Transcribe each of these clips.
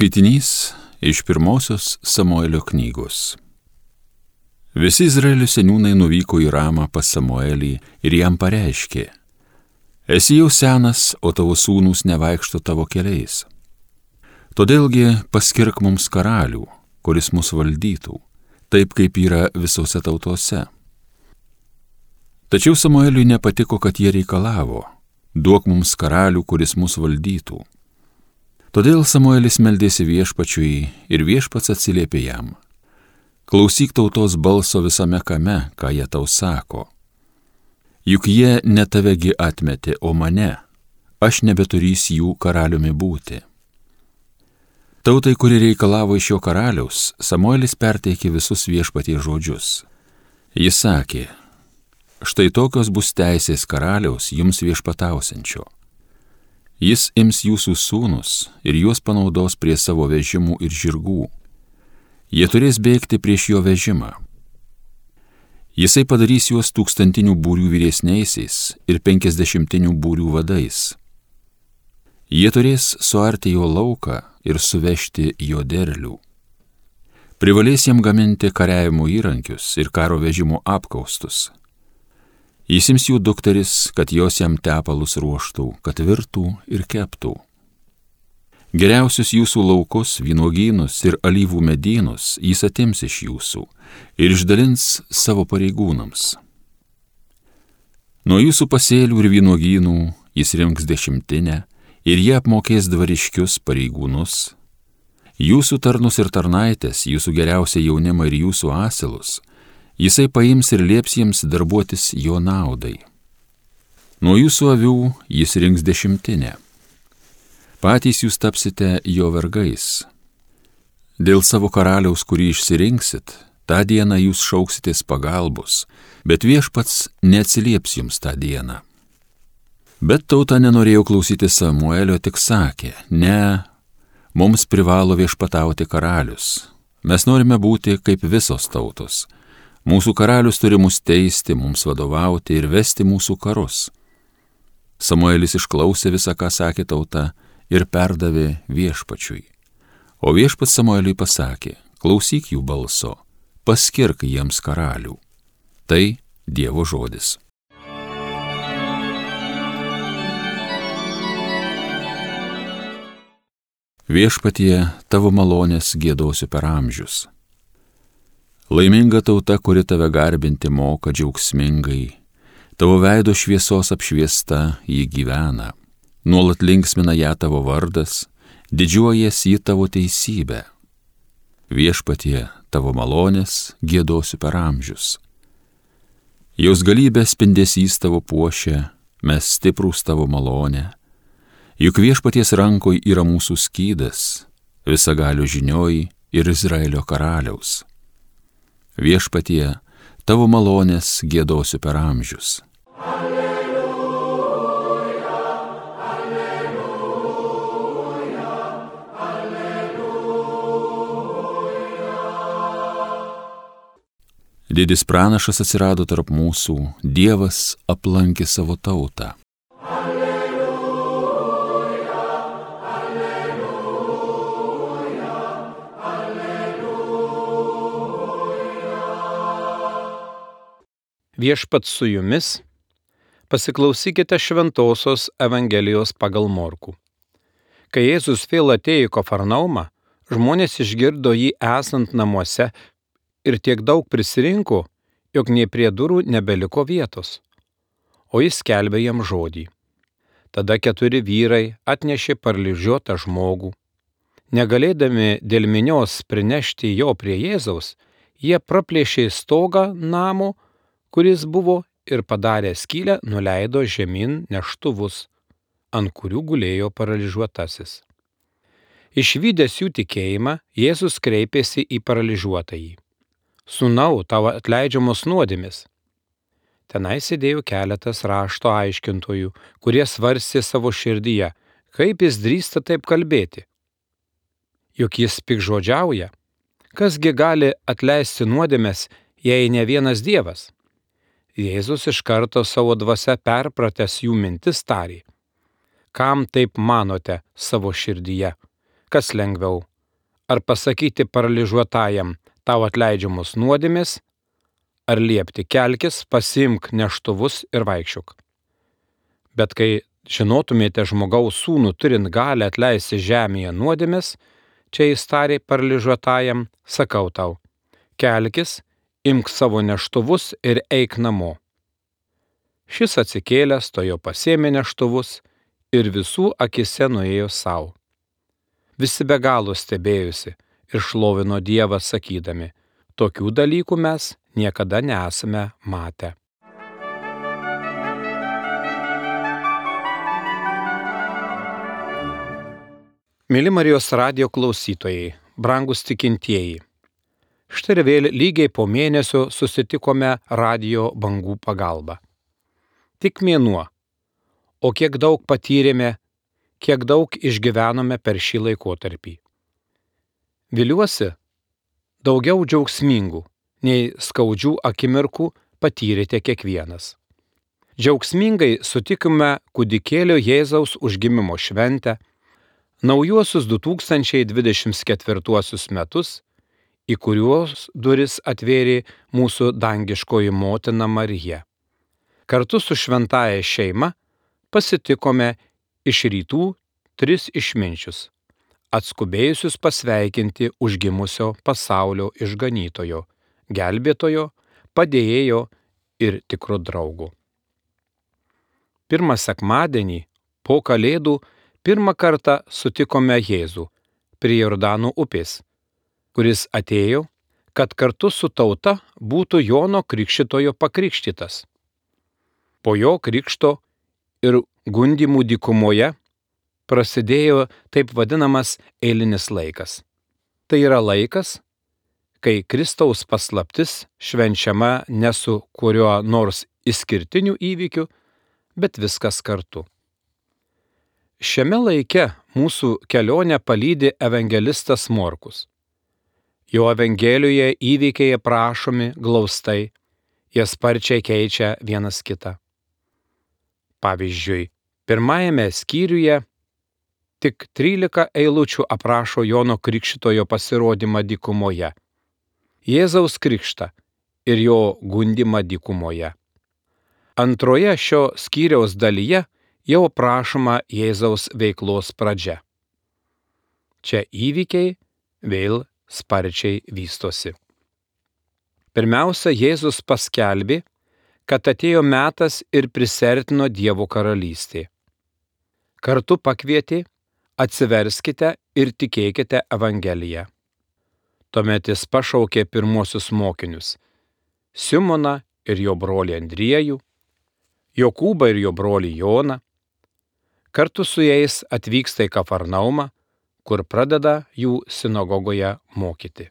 Skaitinys iš pirmosios Samuelio knygos. Visi Izraelio seniūnai nuvyko į Ramą pas Samuelį ir jam pareiškė, esi jau senas, o tavo sūnus nevaikšto tavo keliais. Todėlgi paskirk mums karalių, kuris mus valdytų, taip kaip yra visose tautose. Tačiau Samueliui nepatiko, kad jie reikalavo, duok mums karalių, kuris mus valdytų. Todėl Samuelis meldėsi viešpačiui ir viešpats atsiliepė jam. Klausyk tautos balso visame kame, ką jie tau sako. Juk jie ne tavegi atmetė, o mane. Aš nebeturys jų karaliumi būti. Tautai, kuri reikalavo iš jo karaliaus, Samuelis perteikė visus viešpatie žodžius. Jis sakė, štai tokios bus teisės karaliaus jums viešpatausiančio Jis ims jūsų sūnus ir juos panaudos prie savo vežimų ir žirgų. Jie turės bėgti prieš jo vežimą. Jisai padarys juos tūkstantinių būrių vyresniaisiais ir penkisdešimtinių būrių vadais. Jie turės suarti jo lauką ir suvežti jo derlių. Privalės jam gaminti kariavimo įrankius ir karo vežimo apkaustus Jis ims jų dukteris, kad jos jam tepalus ruoštų, kad virtų ir keptų. Geriausius jūsų laukus, vynogynus ir alyvų medynus jis atims iš jūsų ir išdalins savo pareigūnams. Nuo jūsų pasėlių ir vynogynų jis rinks dešimtinę ir jie apmokės dvariškius pareigūnus. Jūsų tarnus ir tarnaitės, jūsų geriausią jaunimą ir jūsų asilus jisai paims ir lieps jiems darbuotis jo naudai. Nuo jūsų avių jis rinks dešimtinę. Patys jūs tapsite jo vergais. Dėl savo karaliaus, kurį išsirinksit, tą dieną jūs šauksitės pagalbos, bet viešpats neatsilieps jums tą dieną. Bet tauta nenorėjo klausyti Samuelio, tik sakė, ne, mums privalo viešpatauti karalius. Mes norime būti kaip visos tautos Mūsų karalius turi mus teisti, mums vadovauti ir vesti mūsų karus. Samuelis išklausė visą, ką sakė tauta ir perdavė viešpačiui. O viešpats Samueliui pasakė, klausyk jų balso, paskirk jiems karalių. Tai Dievo žodis. Viešpatie tavo malonės gėdosiu per amžius Laiminga tauta, kuri tave garbinti moka džiaugsmingai, tavo veido šviesos apšviesta jį gyvena, nuolat linksmina ją tavo vardas, didžiuojasi į tavo teisybę. Viešpatie tavo malonės gėdosiu per amžius. Jos galybė spindesys tavo puošia, mes stiprūs tavo malonę. Juk viešpaties rankoj yra mūsų skydas, visagalių žinioj ir Izraelio karaliaus viešpatie, tavo malonės gėdosiu per amžius. Alleluja, alleluja, alleluja. Didis pranašas atsirado tarp mūsų, Dievas aplankė savo tautą. Viešpat su jumis, pasiklausykite Šventojios Evangelijos pagal Morku. Kai Jėzus vėl atėjo į Kofarnaumą, žmonės išgirdo jį esant namuose ir tiek daug prisirinko, jog nei prie durų nebeliko vietos. O jis skelbė jam žodį. Tada keturi vyrai atnešė paralyžiuotą žmogų. Negalėdami dėl minios prinešti jo prie Jėzaus, jie praplėšė stogą namo, kuris buvo ir padarė skylę nuleido žemyn neštuvus, ant kurių gulėjo paralyžiuotasis. Išvykęs jų tikėjimą, Jėzus kreipėsi į paralyžiuotąjį. Sūnau, tavo atleidžiamos nuodėmis. Tenai sėdėjo keletas rašto aiškintojų, kurie svarstė savo širdyje, kaip jis drįsta taip kalbėti. Juk jis pikžodžiauja. Kasgi gali atleisti nuodėmės, jei ne vienas Dievas? Jėzus iš karto savo dvasia perpratęs jų mintis tarė. Kam taip manote savo širdyje? Kas lengviau ar pasakyti paralyžiuotajam tau atleidžiamos nuodėmės, ar liepti kelkis, pasimk neštuvus ir vaikščiuk. Bet kai žinotumėte žmogaus sūnų turint galę atleisti žemėje nuodėmės, čia jis tarė paralyžiuotajam, sakau tau, kelkis, imk savo neštuvus ir eik namo. Šis atsikėlęs tojo pasėmė neštuvus ir visų akise nuėjo savo. Visi be galo stebėjusi ir šlovino Dievą sakydami, tokių dalykų mes niekada nesame matę. Mėly Marijos radio klausytojai, brangus tikintieji. Štai ir vėl lygiai po mėnesio susitikome radio bangų pagalba. Tik mėnuo. O kiek daug patyrėme, kiek daug išgyvenome per šį laikotarpį. Viliuosi, daugiau džiaugsmingų nei skaudžių akimirkų patyrėte kiekvienas. Džiaugsmingai sutikime kūdikėlio Jėzaus užgimimo šventę naujuosius 2024 metus, į kuriuos duris atvėrė mūsų dangiškoji motina Marija. Kartu su šventaja šeima pasitikome iš rytų tris išminčius, atskubėjusius pasveikinti užgimusio pasaulio išganytojo, gelbėtojo, padėjėjo ir tikro draugo. Pirmą sekmadienį po Kalėdų pirmą kartą sutikome Jėzų prie Jordano upės, kuris atėjo, kad kartu su tauta būtų Jono Krikščitojo pakrikštytas. Po jo krikšto ir gundimų dykumoje prasidėjo taip vadinamas eilinis laikas. Tai yra laikas, kai Kristaus paslaptis švenčiama ne su kuriuo nors išskirtiniu įvykiu, bet viskas kartu. Šiame laike mūsų kelionę palydi evangelistas Morkus. Jo evangelijoje įvykiai aprašomi glaustai, jie sparčiai keičia vienas kitą. Pavyzdžiui, pirmajame skyriuje tik 13 eilučių aprašo Jono Krikščitojo pasirodymą dykumoje, Jėzaus krikštą ir jo gundimą dykumoje. Antroje šio skyriaus dalyje jau aprašoma Jėzaus veiklos pradžia. Čia įvykiai vėl sparčiai vystosi. Pirmiausia, Jėzus paskelbė, kad atėjo metas ir prisertino Dievo karalystė. Kartu pakvietė, atsiverskite ir tikėkite Evangeliją. Tuomet jis pašaukė pirmosius mokinius - Simoną ir jo brolį Andriejų, Jokūbą ir jo brolį Joną, Kartu su jais atvyksta į Kafarnaumą, kur pradeda jų sinagogoje mokyti.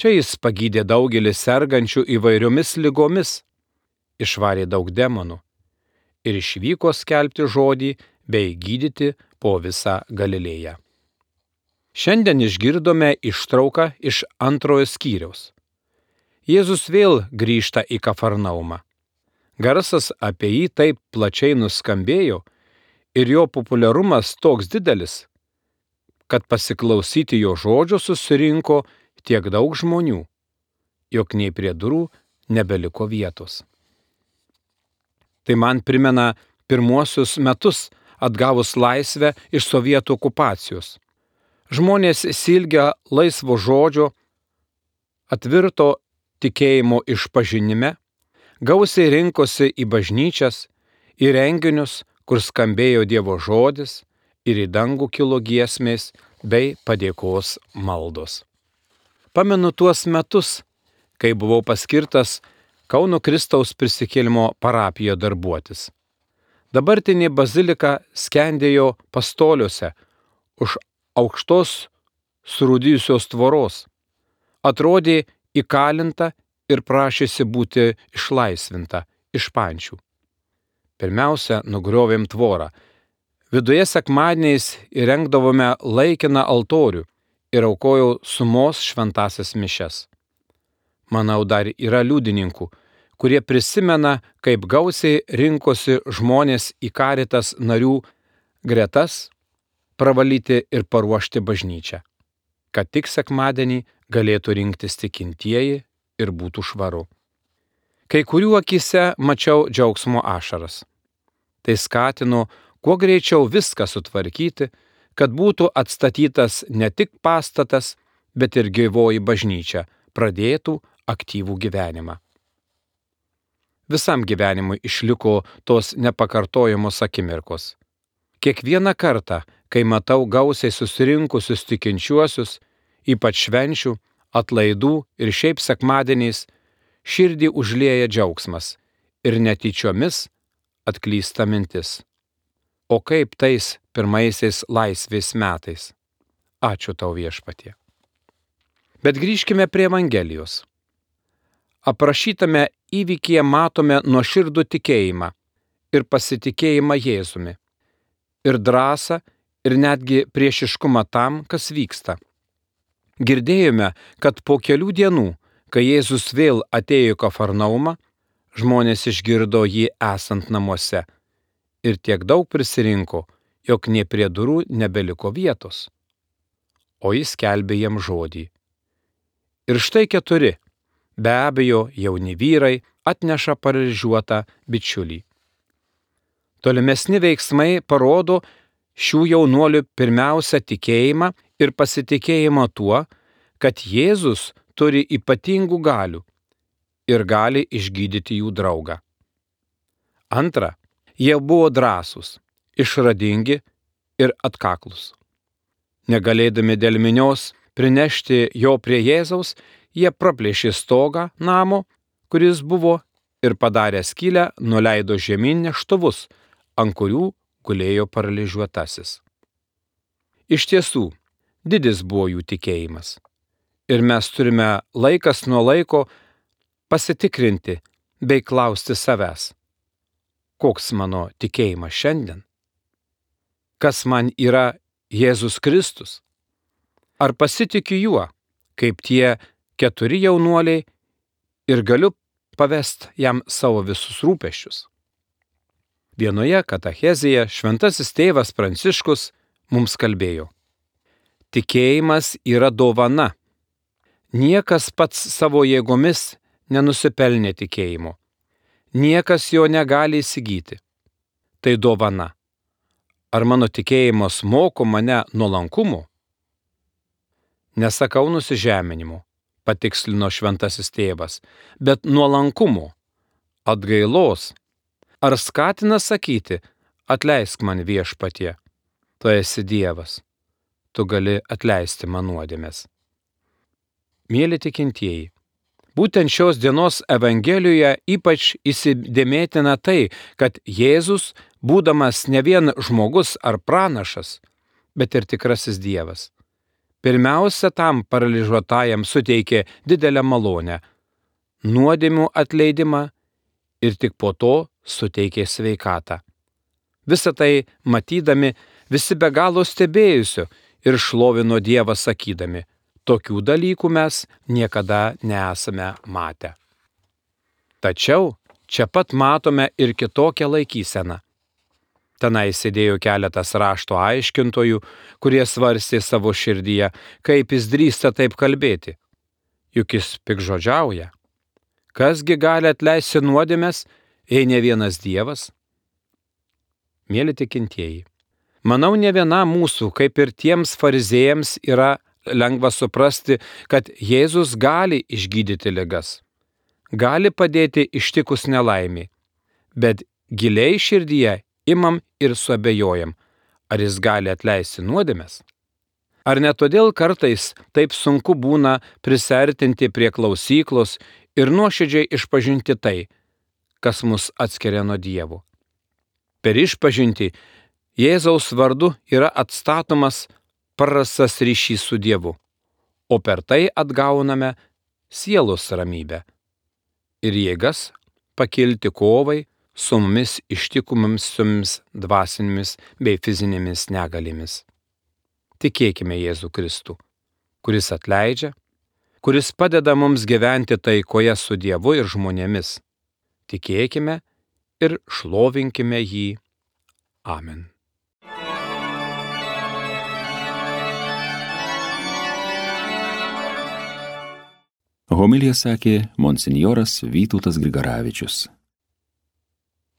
Čia jis pagydė daugelį sergančių įvairiomis lygomis, išvarė daug demonų ir išvyko skelbti žodį bei gydyti po visą Galilėją. Šiandien išgirdome ištrauką iš antrojo skyriaus. Jėzus vėl grįžta į Kafarnaumą. Garsas apie jį taip plačiai nuskambėjo, ir jo populiarumas toks didelis, kad pasiklausyti jo žodžio susirinko tiek daug žmonių, jog nei prie durų nebeliko vietos. Tai man primena pirmuosius metus atgavus laisvę iš sovietų okupacijos. Žmonės silgia laisvo žodžio, atvirto tikėjimo išpažinime, gausiai rinkosi į bažnyčias, į renginius, kur skambėjo Dievo žodis ir į dangų kilo giesmės bei padėkos maldos. Pamenu tuos metus, kai buvau paskirtas Kauno Kristaus prisikėlimo parapijoje darbuotis. Dabartinė bazilika skendėjo pastoliuose už aukštos surūdyjusios tvoros. Atrodė įkalinta ir prašėsi būti išlaisvinta iš pančių. Pirmiausia, nugriovėm tvorą. Viduje sekmadieniais įrengdavome laikiną altorių ir aukojau sumos šventasias mišes. Manau, dar yra liudininkų, kurie prisimena, kaip gausiai rinkosi žmonės į karitas narių gretas pravalyti ir paruošti bažnyčią. kad tik sekmadienį galėtų rinktis tikintieji ir būtų švaru. Kai kurių akise mačiau džiaugsmo ašaras. Tai skatino kuo greičiau viską sutvarkyti, kad būtų atstatytas ne tik pastatas, bet ir gyvoji bažnyčia pradėtų aktyvų gyvenimą. Visam gyvenimui išliko tos nepakartojamos akimirkos. Kiekvieną kartą, kai matau gausiai susirinkusius tikinčiuosius, ypač švenčių, atlaidų ir šiaip sekmadieniais, širdį užlieja džiaugsmas ir netyčiomis atklysta mintis. O kaip tais pirmaisiais laisvės metais? Ačiū tau viešpatie. Bet grįžkime prie Evangelijos. Aprašytame įvykyje matome nuoširdų tikėjimą ir pasitikėjimą Jėzumi, ir drąsą, ir netgi priešiškumą tam, kas vyksta. Girdėjome, kad po kelių dienų, kai Jėzus vėl atėjo į Kafarnaumą, žmonės išgirdo jį esant namuose ir tiek daug prisirinko, jog nie prie durų nebeliko vietos. O jis kelbė jam žodį. Ir štai keturi, be abejo jauni vyrai, atneša paralyžiuotą bičiulį. Tolimesni veiksmai parodo šių jaunuolių pirmiausia tikėjimą ir pasitikėjimą tuo, kad Jėzus turi ypatingų galių ir gali išgydyti jų draugą. Antra, jie buvo drąsūs, išradingi ir atkaklus. Negalėdami dėl minios prinešti jo prie Jėzaus, jie praplėšė stogą namo, kuris buvo, ir padarę skylę nuleido žemyn neštuvus, ant kurių gulėjo paralyžiuotasis. Iš tiesų, didis buvo jų tikėjimas. Ir mes turime laikas nuo laiko pasitikrinti bei klausti savęs, koks mano tikėjimas šiandien? Kas man yra Jėzus Kristus? Ar pasitikiu juo, kaip tie keturi jaunuoliai ir galiu pavest jam savo visus rūpeščius? Vienoje katachezėje šventasis tėvas Pranciškus mums kalbėjo. Tikėjimas yra dovana. Niekas pats savo jėgomis nenusipelnė tikėjimo. Niekas jo negali įsigyti. Tai dovana. Ar mano tikėjimas moko mane nuolankumo? Nesakau nusižeminimo, patikslino šventasis tėvas, bet nuolankumo, atgailos. Ar skatina sakyti, atleisk man viešpatie, tu esi Dievas, tu gali atleisti man nuodėmės. Mėly tikintieji, Būtent šios dienos Evangelijoje ypač įsidėmėtina tai, kad Jėzus, būdamas ne vien žmogus ar pranašas, bet ir tikrasis Dievas. Pirmiausia, tam paralyžiuotajam suteikė didelę malonę - nuodėmių atleidimą ir tik po to suteikė sveikatą. Visą tai matydami visi be galo stebėjusiu ir šlovino Dievą sakydami, Tokių dalykų mes niekada nesame matę. Tačiau čia pat matome ir kitokią laikyseną. Tenai sėdėjo keletas rašto aiškintojų, kurie svarstė savo širdyje, kaip jis drįsta taip kalbėti. Juk jis pikžodžiauja. Kasgi gali atleisti nuodėmės, jei ne vienas Dievas? Mėly tikintieji, manau, ne viena mūsų, kaip ir tiems farizėjams, yra lengva suprasti, kad Jėzus gali išgydyti ligas, gali padėti ištikus nelaimį, bet giliai širdyje imam ir suabejojam, ar jis gali atleisti nuodėmės. Ar ne todėl kartais taip sunku būna prisertinti prie klausyklos ir nuoširdžiai išpažinti tai, kas mus atskiria nuo dievų. Per išpažinti Jėzaus vardu yra atstatomas prarastas ryšys su Dievu, o per tai atgauname sielos ramybę ir jėgas pakilti kovai su mumis ištikumamsiomis dvasinėmis bei fizinėmis negalėmis. Tikėkime Jėzų Kristų, kuris atleidžia, kuris padeda mums gyventi taikoje su Dievu ir žmonėmis. Tikėkime ir šlovinkime jį. Amen. Homilija sakė monsinjoras Vytautas Grigaravičius.